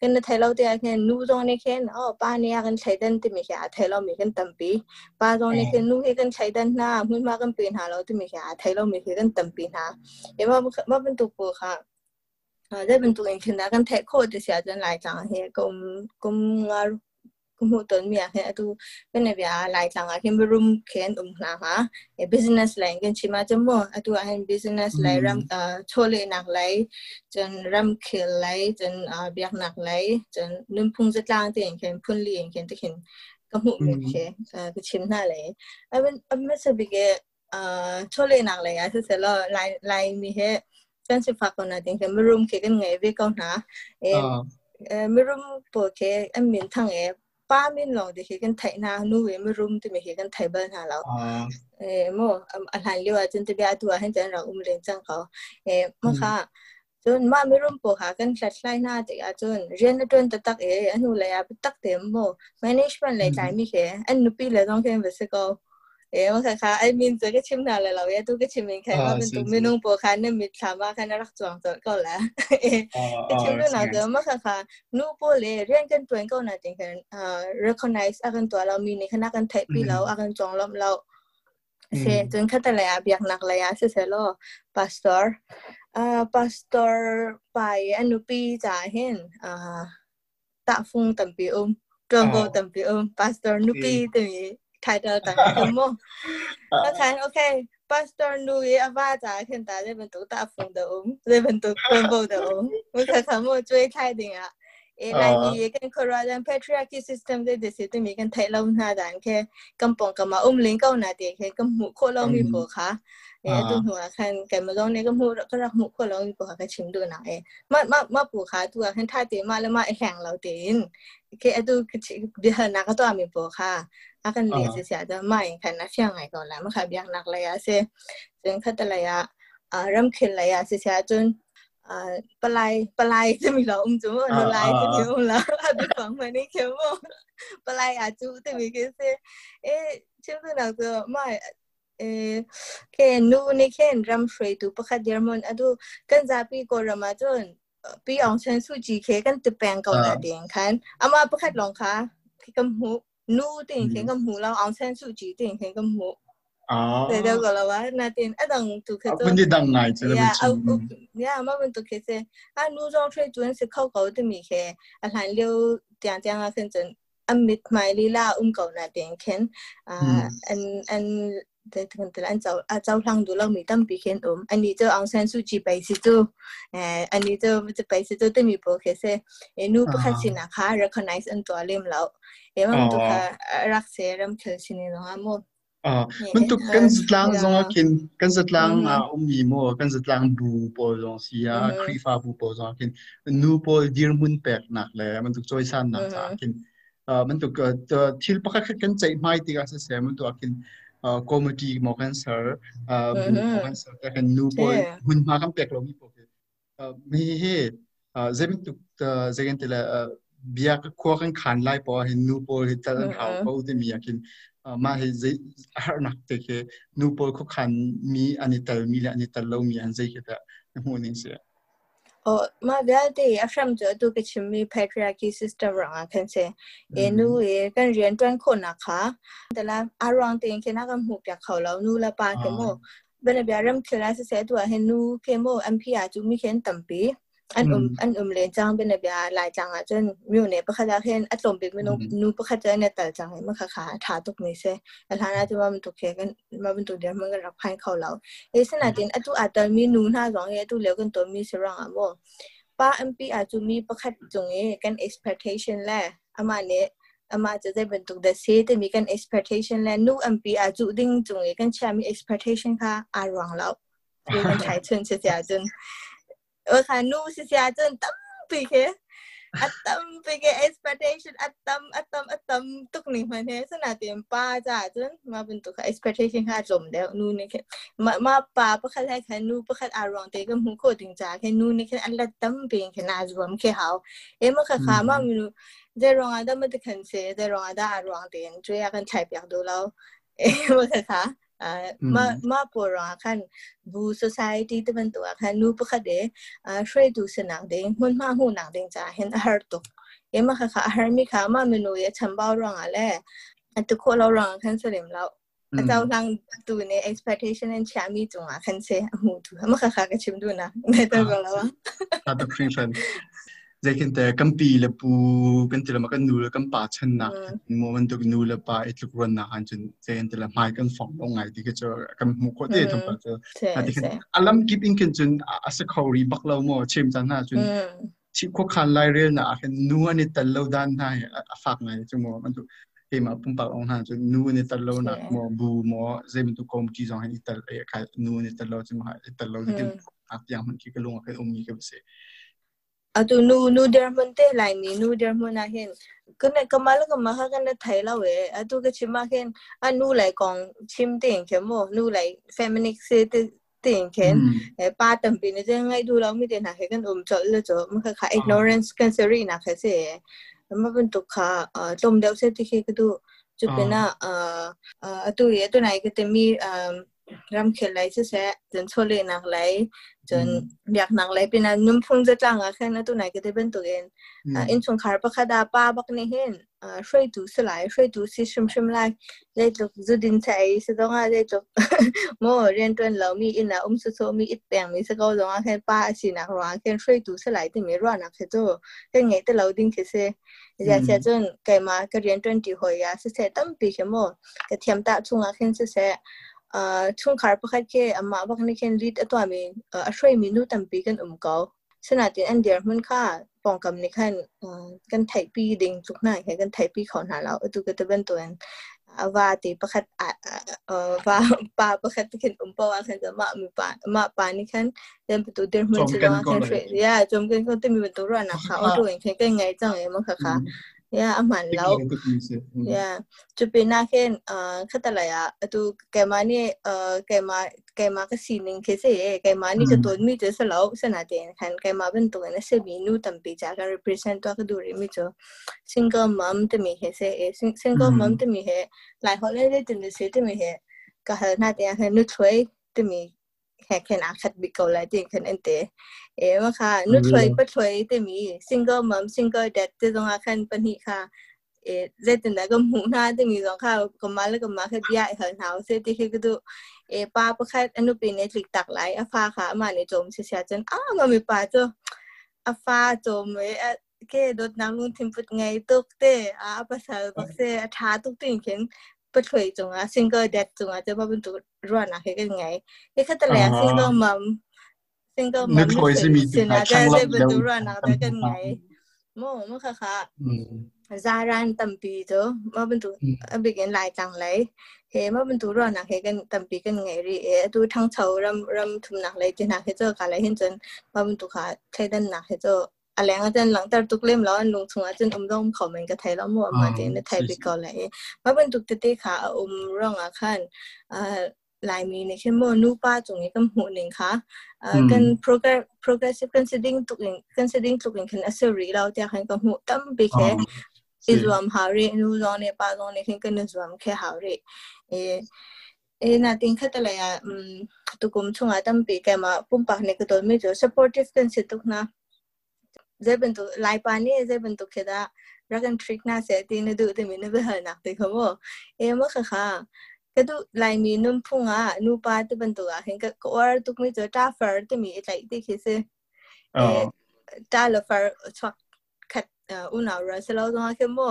กันไทยเราเดียกันนู้ตรงนี้แค่อ๋อป้าเนี่ยกันใช้ดันที่มีแค่ไทยเรามีกันตั้มปีป้าตรงนี้คันนู้กันใช้ดันหน้ามุ่นมากันปีนหาเราที่มีแค่ไทยเรามีกันตั้มปีหาเอ๋มมาวมาเป็นตัวกูค่ะอ่าได้เป็นตัวเองคือนะกันแทะโคตรจะเสียจนหลายจังเฮ้กุมกุมงาร kumu ton mi akhe tu kene bia lai thanga him room khen um hna ha e business lai gen chima chamo atu a hen business lai ừ. ram ờ, chole nak lai chen ram khel lai chen ờ, biak nak lai chen num phung zat lang te khen phun li khen te khen kamu mi khe ke chim na lai aben amme sabi ke chole nak lai ase se lo lai lai mi he chen se fa kona ding ke room ke gen ngai ve ko na e mirum po ke amin thang e ป้ามินเราเด็กกันไทยนาหนูเวมรุมที่มีเห็กันไทยบ้านหาเราเออโมอะไรเรียกว่าจนจะไปตัวให้จันเราอุ้มเลี้ยงจังเขาเออมั้งค่ะจนมาไม่รุมปวหากันคลัดไล่หน้าแต่อาจนเรียนจนตะตักเอออันนู้นเลยอ่ะตักเต็มโม management เลยใจมีแค่อันนู้นปีเลยต้องเข้มไปสักเอาเอ๋มค่ะค่ะไอ้มินเจอก็ชิมนานเลยเราเอ๋ตู้ก็ชิมเองใครว่าเป็นตู้ไม่นุ่งโปรคันเนี่ยมีสามารถใครน่ารักจวงจอดก็แล้วเอ๋ชิมด้วยหนาเกินมันค่ะค่ะนู่โปรเลยเรื่องกันตัวเองก็น่าจริงค่ะอ่า recognize อาการตัวเรามีในคณะกันเทปปีเราอาการจองล้อมเราเช่จนขค่แต่ละอาบอยากนักเลยอะเซเซโล์พาสตอร์อ่าพาสตอร์ไปอนุปีจ่าเห็นอ่าตะฟงตัมปีอุ้มจงโกตัมปีอุ้มพาสตอร์นุปีตัวนี้台灯等什么？OK OK，把灯弄一阿吧，子。现在这边多大风的哦？这边多温柔的哦？我这台灯追太顶啊。Nigerian patriarchy system de de se te mi kan thai lau na dan ke kam pong kam ma um ling kau na de ke kam mu kho lau mi bo kha e tu hu khan kai ma long ne kam mu ka rak mu kho lau mi bo kha chim du na e ma ma ma pu kha tu a khan tha te ma le ma e hang lau te in ke atu bi ha na ka to mi bo kha a kan le se sia da ma in kan na fyang ngai ko la ma kha biang nak la ya se jen khat la ya ram khil la ya se sia chun 呃，本来本来这么老，我们怎么本来这么老，还不放回那个么？本来啊，就这么个是，诶，就是那个嘛，诶，看努那看咱们水土不看点么？啊，都跟咱比过了嘛，就比昂山素季看跟这边高大点看，啊嘛不看龙卡，看跟虎努点看跟虎，然后昂山素季点看跟虎。对对个了哇，那天一等都开始。问你等来，真的呀，啊，呀，我们都开始，啊，路上水准是靠高的米些，啊，还有点点啊，反正啊，米买哩啦，我们搞那点看，啊，嗯嗯。แต่ถึงแต่อันเจ้าอาเจ้าทางดูเรามีตั้งปีเขียนอมอันนี้เจ้าอังเซนซูจีไปสิจูเอ่ออันนี้เจ้าจะไปสิจูแต่มีโปรเคสเอนูประคัสินะคะ recognize อันตัวเล่มแล้วเอว่ามันตัวรักเสริมเชื่อชินีน้องอ่ะมั้อ่ามันตุกันสุดลังซองกินกันสุดลังอ่าอุ้มมีโมกันสุดลังดูปอซองสิยาครีฟาบูปอซองกินนูปอดีร์มุนแปกหนักเลยมันตุกช่วยสั้นหนักจากินมันตุกเอ่อทิลปะค่ะกันใจไม่ติกาเสียมันตุกกินคอมดี้มอคันเซอร์อ่ามอกันเซอร์แต่กันนูปอมุ่นมากันแปกลงมีโปเกอ่ามีเฮ่อ่าเจมตุกเอ่อเจกันเตละเบียร์ก็ควงกันขันไล่ปอเห็นนูโปอเห็นตะลันเขาเขาอุมีอ่ะกินมาให้ใจอาหนักเตะนูปอลคุขันมีอันนี้แต่มีและอันนี้แต่เรามีอันใจแค่แต่หัวนี้เสียโอ้มาเดี๋ยวเดี๋ยวอาชามจะดูกิจมี patriarchy system รังอ่ะคันเซเอนูเอกันเรียนต้นคนนะคะแต่ละอารมณ์เต็งแค่นักมุกอยากเขาแล้วนูละปาเกโมเป็นแบบเริ่มเคลาสเซตัวเห็นนูเคโมเอ็มพีอาจูมีเข็นต่ำปีอันอุ่มอันอุ่มเลยจ้างเป็นแบบลายจังอ่ะจนมิวเนี่ยปะคาจะเช่นอัตมเป็นไม่นุนุประคาจะเนี่ยแต่จังให้มันขาขาถาตกในใช่แต่ถ้านอาจจะว่ามันตกเขกันมาเป็นตัวเดียวมันก็รับพห้เขาเราเอสนาจินอัตุอาจจะมีนุู่หน้าสองเฮตุเหลวกันตัวมีสรองอ่ะบ่ป้าอ็มพีอาจจะมีประคาจงเอกันเ e x p e c t a t i o นแหละอามาเนี่ยอามาจะได้เป็นตัวเดซีแต่มีกันเ e x p e c t a t i o นแหละนุู่อ็มพีอาจจะดึงจงเอกันแชร์มีเ e x p e c t a t i o นค่ะอารองเแลดวมันใช้เชิงเสียจน w อ g ค a n nu situatie een tampige. อัตมไปเกอเอ็กซ์ปีเทชันอัตมอัตัมอัตัมตุกนี่มันเนี่ยสนาเตรียมป้าจ้าจนมาเป็นตุกเอ็กซ์ปีเทชันค่ะจมแล้วนู่นนี่แค่มามาป้าเพระคันแรกแค่นู่นประคัอารมณ์เตก็มุ่โคตรจ้าแค่นู่นี่แค่อันละตั้มเป็นแค่น่าจะรวมแค่เขาเอ็มก็ข้ามามันู่นเจรองอันดับมันจะคันเซ่เจรองอันดับอารมณ์เตนช่วยกันใช้เปียกดูแล้วเอ็มก็ขา Uh, mm. ma ma pora kan bu society teman tua kan nu pakha de uh, shre du senang de mun ma hu nang de cha hen har to e ma kha har mi kha ma menu ye cham bao rong ale to ko lo rong kan se lim lao a taw lang tu ne expectation and chami tu nga kan se mu tu ma kha kha ka chim du na ne to go la wa ta to free friend zeikente kampi le pu kan tila makan nu le kan pa chan na mo man tuk nu le pa itluk ron na han chun zeikente la mai kan phong long ngai dikhe cho kan mu ko de thum pa cho dikhe alam kip in kan chun asa khori bak lo mo chem chan na chun chi ko khan lai rel na akhen nu ani tal lo dan na a fak ngai chu mo man tu he ma pum pak ong han chun nu ani tal lo na mo bu mo zeim tu kom ki jong han ital e kha nu ani tal lo chum ha ital lo dikhe ak yang man ki ka lung akhen um ni ka se อะตัวนูนูเดิมมันเตะไลนี่นูเดิมมันอะไรเห็นก็เนี่ยก็มาแล้วก็มาหากันในไทยแล้วเอ๊ะตัวก็ชิมมาเห็นอะนูไลกองชิมเต็งเข็มโมนูไลเฟมินิกซ์เต็งเข็มเอ๊ะป้าตั้งปีนี้จะง่ายดูเราไม่ได้นะเห็นกันอุ่มจดเลยจดมันคือค่ะิ g โนเรนซ์กันเสรีนะแค่เสียแล้วมันเป็นตุกขาเอ่อตมเดาเสียที่เขาก็ดูจุดเป็นอะเอ่อเอ่อตัวเอ๊ะตัวไหนก็จะมีเอ่อรำเขียนไรเช่จนช่วยเลยนักไรจนอยากนักไรเป็นอันนุ่มพุ่งจะจังอะแค่นั้นตัวไหนก็ได้เป็นตัวเองอ่าอินชงคาร์ปะคดาป้าบักนี่เห็นอ่าช่วยดูสลายช่วยดูซิชิมชิมไลได้จบจุดินใจสต้องอะได้จบโมเรียนตัวเรามีอินนะอุ้มสุโซมีอิดแปลงมีสกอลงอะแค่ป้าสินักร้องแค่ช่วยดูสลายที่มีร้อนนักเสียตัวแค่ไงแต่เราดิ้งเสียอยากเสียจนไก่มากเรียนตัวดีหอยอะเสียตั้มปีเขมอกระเทียมตะชุงอะแค่เสียช่วงคาร์พคัดเคอามาวกาีนเคนรีดตัวมีอาช่วยมีนูตัมปีกันอุ่มเกาสนาตินอันเดียร์มันค่าปองกำนี่ขั้นกันไทยปีดิงจุกหน้าแค่กันไทยปีเขาหาเราตัวกจะตเป็นตัวนว่าตีประคัดว่าปาประคัดเคนอุ่มปว่าขันจะมามีปามาปานี่ขันเดินประตูเดินมันจะรอแค่ช่วยยาจมกันก็ต้องมีประตูรอนนะคะอตัวเองเค่ไงจังเองมั้งค่ะ Ya aman lau. Ya, cuci nak kan, kata lah ya, tu kemana kema kema ke sini ke se, kema ni ke tuh mi tu selau senatin kan, kema bentuk kan se minu tampi jaga represent tu aku duri mi tu. Single mom tu mi he se, single mom tu mi he, lai hot le tu ni se tu mi he, kahal nanti akan nu cuy tu mi แค่แค่นักบิโกลาจริงค่นัันเองเอวค่ะนุ่ยช่วยก็ช่วยเต่มีซิงเกิลมัมซิงเกิลเด็ดเจ้องอาคันปนีค่ะเอเจตินะก็มูน้าเต็มีสองข้าวก็มาแล้วก็มาแค่เบายเหินเฮาเสซติเคก็ดูเอป้าปะแค่อนุปีเนตริกตักไหลอาฟาค่ะมาในโจมเสียจนอ้าวมัมีป้าจ้ะอาฟาโจมเอแค่ดดน้ำลงทิมพุดไงตุกเตอาภาษาบักเซอาทาตุกเตเข็นปช่วยจงอ่ะซิงเกิลเด็ดจงอ่ะจะมาเป็นตัวร่วนอะไรกันไงไ็้ข้าแต่แล้ซิงเกิลมัมซิงเกิลมัมซม่ช่วยสิมีแต่ชเป็นตัวร่วนอะไรกันไงโม่เมื่อค่ะค่ะจารันตัมปีเจ้ามาเป็นตัวอันเปินลายจังเลยเฮ้มาเป็นตัวร่วนอะไรกันตัมปีกันไงรีเอตัวทั้งเท่ารำรำทุ่มหนักเลยจีนักเฮ้เจ้กันเลยเห็นจนมาเป็นตัวขาใช้ดันหนักเฮ้เจอะไรอะจยนหลังแต่ตุกเล่มแล้วลงทุงอาจารย์อมร่องเขาเหมือนกับไทยแล้วมัวมาเจนไทยไปก่อนเลยมาเป็นตุกเตเต้ขาอมร่องอาคันลายมีในเช่นโมนูป้าจงนี้ก็หูหนึ่งค่ะกัน progress ีฟกันเ s ด i v e considering ตุกเอง considering ตุกเองคันอัศรีเราแต่คันก็หูตั้มไปแค่อิสวามหาเรนูร้อนในป้าร้อนในช่นกันึกวามแค่หาเรเอเอนาติงคัตเลยอ่ะอืมตุกุมชงอาตั้มไปแกมาปุ่มปากในก็ต้วไม่เจอ supportive กันสิตุกนะเจ็บเป็นตัวไลปานี่เจ็บเป็นตัวคิดว่ารักกันทริกน่าเสียดีนะดูแต่ไม่ได้ไปหานักเลยคุณผู้เอ็มว่าค่ะค่ะแค่ดูไลมีนุ่มพุงอ่ะนุ่มปาตัวเป็นตัวเห็นก็ว่าทุกมีตัวจ้าฟาร์ตมีอะไรที่คือเออจ้าลฟาร์ชอบขัดอุณหภูมิสโลตรงนั้นคุณผู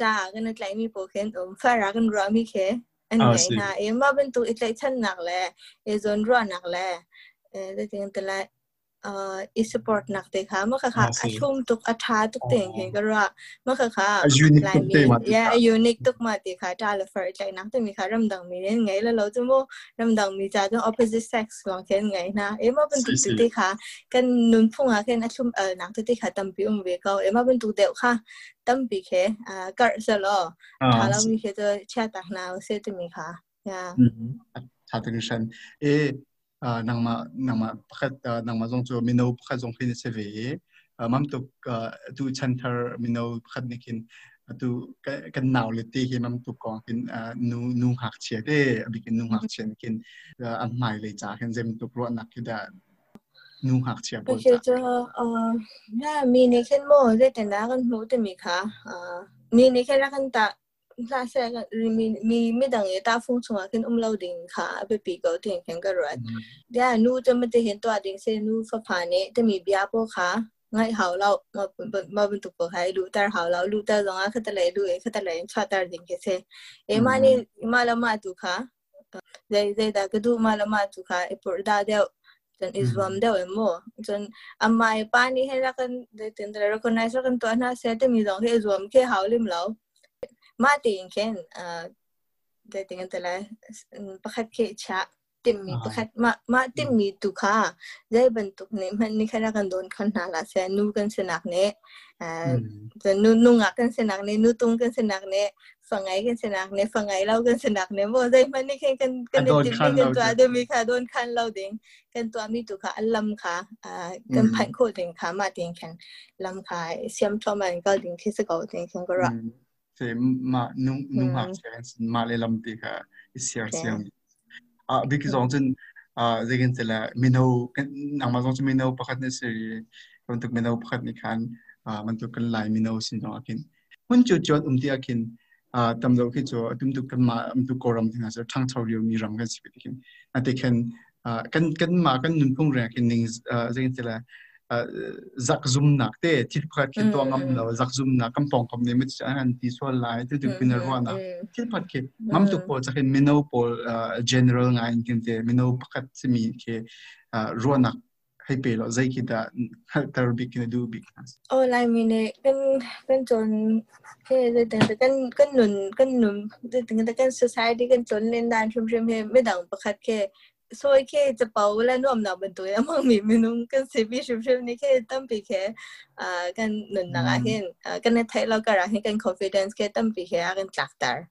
จ้ากันไลมีโปกันตัวฟาร์รักกันรอมีแค่อันไหนนะเอ็มว่าเป็นตัวอะไรชั้นหนักแหละเอ้ยโซนร้อนหนักแหละเออจริงๆแต่ละอีสปอร์ตหนักเลยค่ะเมื่อค่ะอาชุมตุกอาชาตุกเต่งเห็นก็ว่าเมื่อค่ะอายุนิกตุกเต่งยาอายุนิกตุกมาติค่ะจ้าเลยฝรั่งใจนักแต่มีค่ะรำดังมีเล่นไงแล้วเราจะว่ารำดังมีจ้าต้องออปเปอร์ซิสเซ็กซ์ลองเขียนไงนะเอ๊ะมาเป็นตุกเต่งค่ะ กันนุ่นพุ่งอาเช่นอาชุมเอ่อหนักตุกเต่ค่ะตั้มปีอุ้มเวก้าเอ๊ะมาเป็นตุกเต่งค่ะตั้มปิเคอ่ากระสโลถ้าเรามีเคจะแช่ตักน้ำเสียจะมีค่ะยาอืมฮัตติลิชันเอ๊ะนังมานังมาพัดนังมาจงจูมินอพัดจงพินิเวียมัมตุกตูชันเตอร์มินอพัดนี่กินตูกันหนาวหรือตีคินมัมตุกองกินนูนูหักเชียเด้บิคินนูหักเชียนกินอันใหม่เลยจ้าคินเซมตุกรวนักกิดานนูหักเชียบ่จ้าเือจ้าเอ่อแม่มีนี่คินโม่ได้แต่นักกันหูแต่มีขาะเอ่อมีนี่แค่ละกันตาแาเซกมีมีไม่ดังเอตาฟงชงอาขึ้นอุ้มเราดิงค่ะไปปีกเอ่าถึงแข็งกระรัดเดี๋ยนู้จะไม่ไจ้เห็นตัวดิงเซนนู้ฝ่าผ่านเนี่ยแตมีเบียโปค่ะงายเขาเรามาเป็นมาเป็นตุกเปให้ดูแต่เขาเรารู้แต่รองอาคตะเลยดูเองคตะเลยชาตาดิงเคเซเอมานี่มาละมาตุค่ะเดี๋ยวเดก็ดูมาละมาตุค่ะไอปุ่ด้เดียวจนอิสวามเดียวเอ็มโมจนอามาไอปานี่เห็นแล้วกันเด้ตื่นต่ระหนักในสักตัวน่าเสียแตมีตรงที่อิสวามแค่เขาลืมเรามาตีงแคเอ่อเดตงกันแต่ละประคัดเคชะติมมีประคัดมามาติมมีตุค่ะได้บรรทุกนี้มันนี่แค่กันโดนขนาดละแสนูกันสนักเนี่ยจะนูนุงักกันสนักเนี่ยนูตุงกันสนักเนี่ยฟังไงกันสนักเนี่ยฟังไงเล่ากันสนักเนี่ยโมได้มันนี่แค่กันกันติมมีกันตัวเดิมมีค่ะโดนคันเราเด้งกันตัวมีตุค่ะลำค่ะอ่ากันพันโคเด้งค่ะมาตีงแข็งลำค่ะเสียมทอมันก็เด้งที่สกอตเด้งแข็งก็รัก fe ma nung nung hak hmm. chance ma le lam ti kha isiar siam a bi ki zong chen a zegen tela mino nang ma zong chen mino pakhat ne seri kon tuk mino pakhat ni khan a ah, man tuk kan lai mino sin zong akin hun chu chot um ti akin a ah, tam lo ki chu atum tuk kan ma um tu koram thing asar thang chaw ryo mi ram kan si bi kin a te khen ah, kan kan ma kan nung pung ra kin ning zegen tela จักซุมหนักเต้ที่พัดขึตัวงัำเราจักซุมหนักกำปองคำนี้ไม่ใช่อารที่ส่วนไายที่ถึงเป็นรัวนะทิี่พัดขึ้นงตุกโพจะเห็นเมนูปอล general งานกันเต้มนูปคัดสมีเคอรัวนักให้เปล่าใจคิดว่าทารบิกินดูบิกนะโอ้ไลมีเนเอ็กันกันจนเจะถึงแต่กันกันหนุนกันหนุนจะถึงแต่กัน society กันจนเล่นดานชุ่มชื่นเฮ้ไม่ดังประคัดแค่所以可以就保护嘞，侬唔拿本对啊，忙咪咪侬跟随便是不是？你可以当比起，啊，跟侬那个 hin，啊，跟你睇落个然后跟 confidence 可以当比起啊，跟 chapter，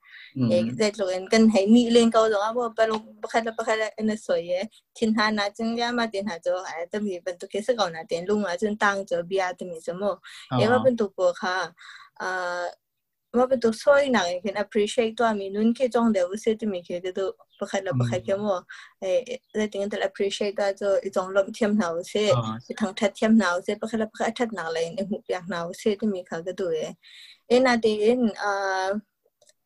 诶，在做跟跟喺你练高中啊，我不咯不开了不开了，那所以天下那真呀嘛，天下就哎，当咪本都开始讲那点路嘛，就当做比啊，当咪什么，因为本都过哈，啊。มาเป็นตัวช่วยหนังเห็น appreciate ตัวมีนุ่นแค่จ้องเดี๋ยวเสียที่มีแค่เดี๋ยวปะเขาปะเขาแค่โมเอ้ได้ถึงแต่ appreciate ตัวจะจ้องลมเทียมหนาวเสียทั้งทัดเทียมหนาวเสียปะเขาปะเขาทัดหนาวเลยในหูอยากหนาวเสียที่มีเขาก็ตัวเอเอ็นอาทิตย์เอ่า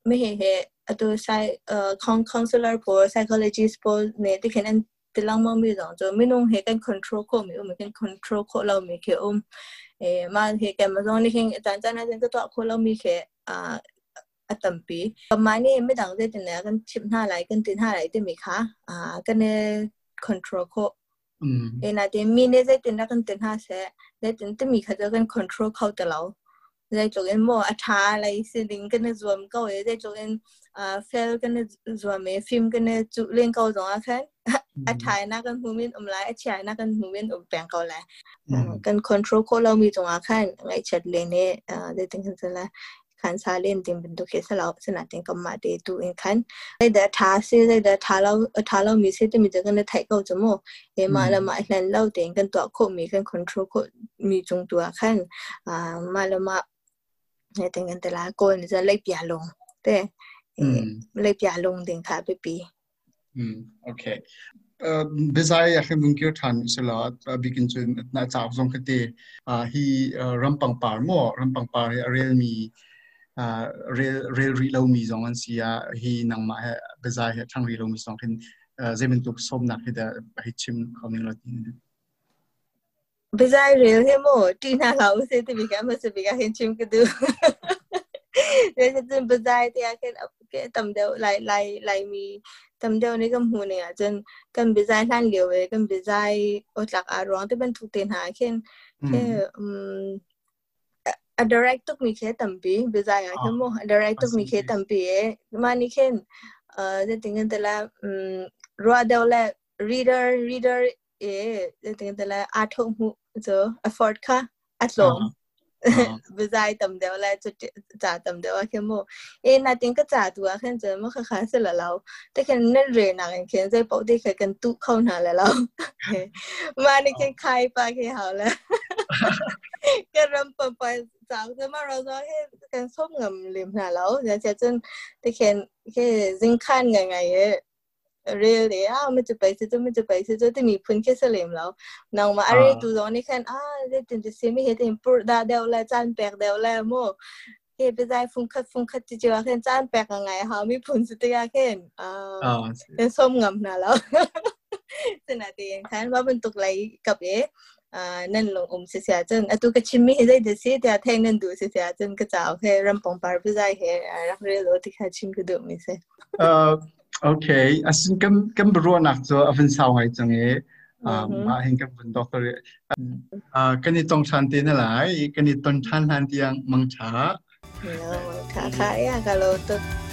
ไม่เห็นเหรอะตัวไซเอ่อ counselor for psychologist f o เนี่ยที่เห็นนั่นที่เราไม่มีจ้องจะไม่นุ่งเห็นกัน control ควบมีอุ้มกัน control ควเราไม่เขียวุ้มเอ้มาเห็นแกมาจ้องนี่เห็นอาจารย์เจาหน้าที่ก็ตัวคนเรามีแค à à tầm bì ờ, mà này mới đăng lên thì này cần chip ha lại cần tin ha lại thì mình khá à cần control ko em ừ. là thì mình này thì nó cần tin ha sẽ để tin thì mình khá cho cần control khâu từ lâu để cho em mua à cha lại xin đến cái này zoom câu ấy để cho em à fail cái này zoom ấy phim cái này chụp lên câu rồi à khen ừ. à cha na cần hùm yên um lại à cha na cần hùm yên um bèn câu lại ừ. ờ, cần control câu lâu mi rồi à khen ngay chặt lên này à để tính hình là คันซาเล่นติมเป็นตัวเคสเราสนัเต็มกับมาเดตูเองขันได้เดาท้าซีได้เดาท้าเราท้าเรามีเสซตมีเจะกันได้ไทยก็จะโมเอมาละมาแลนเล่าเต็มกันตัวโคมีกันคอนโทรลโคมีจงตัวขันอ่ามาละมาเนเต็มกันแต่ละคนจะเล็กเปียลงแต่เล็กเปียลงเต็งค่ะไปปีอืมโอเคเอ่อบิซายอยากให้มึงเกี่ยวทันสลอดบิกินจุนน่าจะเอาทรงคดีอ่าฮีรัมปังปาร์โมรัมปังปาร์เรียลมี rail rail ri lo mi zong an sia hi nang ma ha gaza ha thang ri lo mi zong hin zemin tuk som nak he da hi chim coming lot in bizai rail he mo ti na la u se ti bi ka ma se bi ka hin chim ke du nên cho chân bây giờ thì cái cái tầm đầu lại lại lại mi tầm đầu này cầm hồn này à chân cầm bây giờ than liều về cầm bây giờ ở lạc à rồi thì bên thuộc tiền hà khen cái um a direct took me ke tampi bizaya ke mo a direct took me ke tampi e mani ken uh the thing the la um ro de la reader reader e the thing the la a thong mu so effort ka at long bizai tam de la chu cha tam de wa ke mo e na ting ka cha tu a khen je mo kha kha se la lao te ken ne re na ken ken je pau de ke ken tu khau na la lao mani ken khai pa ke ha la ก็รำปปสาวจะมาเราจะให้กันส้มเงิมลิมนะแล้วเนี่ยจะจนตะเคนแค่ซิงขั้นไงไง เอเรียลเลยอ้าวมันจะไปซื้อจะมันจะไปซื้อจ่มีพื้นแค่เสลิมแล้วน้องมาอะไรตัวนี้แค่อ้าวจเจ็นจะซีไม่เห็นเองปวดาเดวแลจานแปลกเดวแลโม่แค่ไปใจฟุ้งคัดฟุ้งคัดจะเจอแค่จานแปลกยังไงฮะมีพื้นสุดยาแค่เป็นส้มเงิมนะแล้วสนาดเองแค่ว่ามันตกไหลกับเอ๊ะนั่นลงอมเสียจนอตุกชิมีได้ดิสยแต่แทงนั่นดูเสียจนก็จะเอาใรำปองปาร์ไปได้เฮรักเรื่องรถที่ข้าชิมก็ดูม่เซเอ่อโอเคอาสินกันกันบรัวนักจะอวินสาวไงจังเออ่ามาเห็นกันบนดอกเตอร์อ่ากันนี่ตรงชันตีนอะไรกันนี่ตรงชันทันเตียงมังชาเค่ะค่ะยากะโลตุ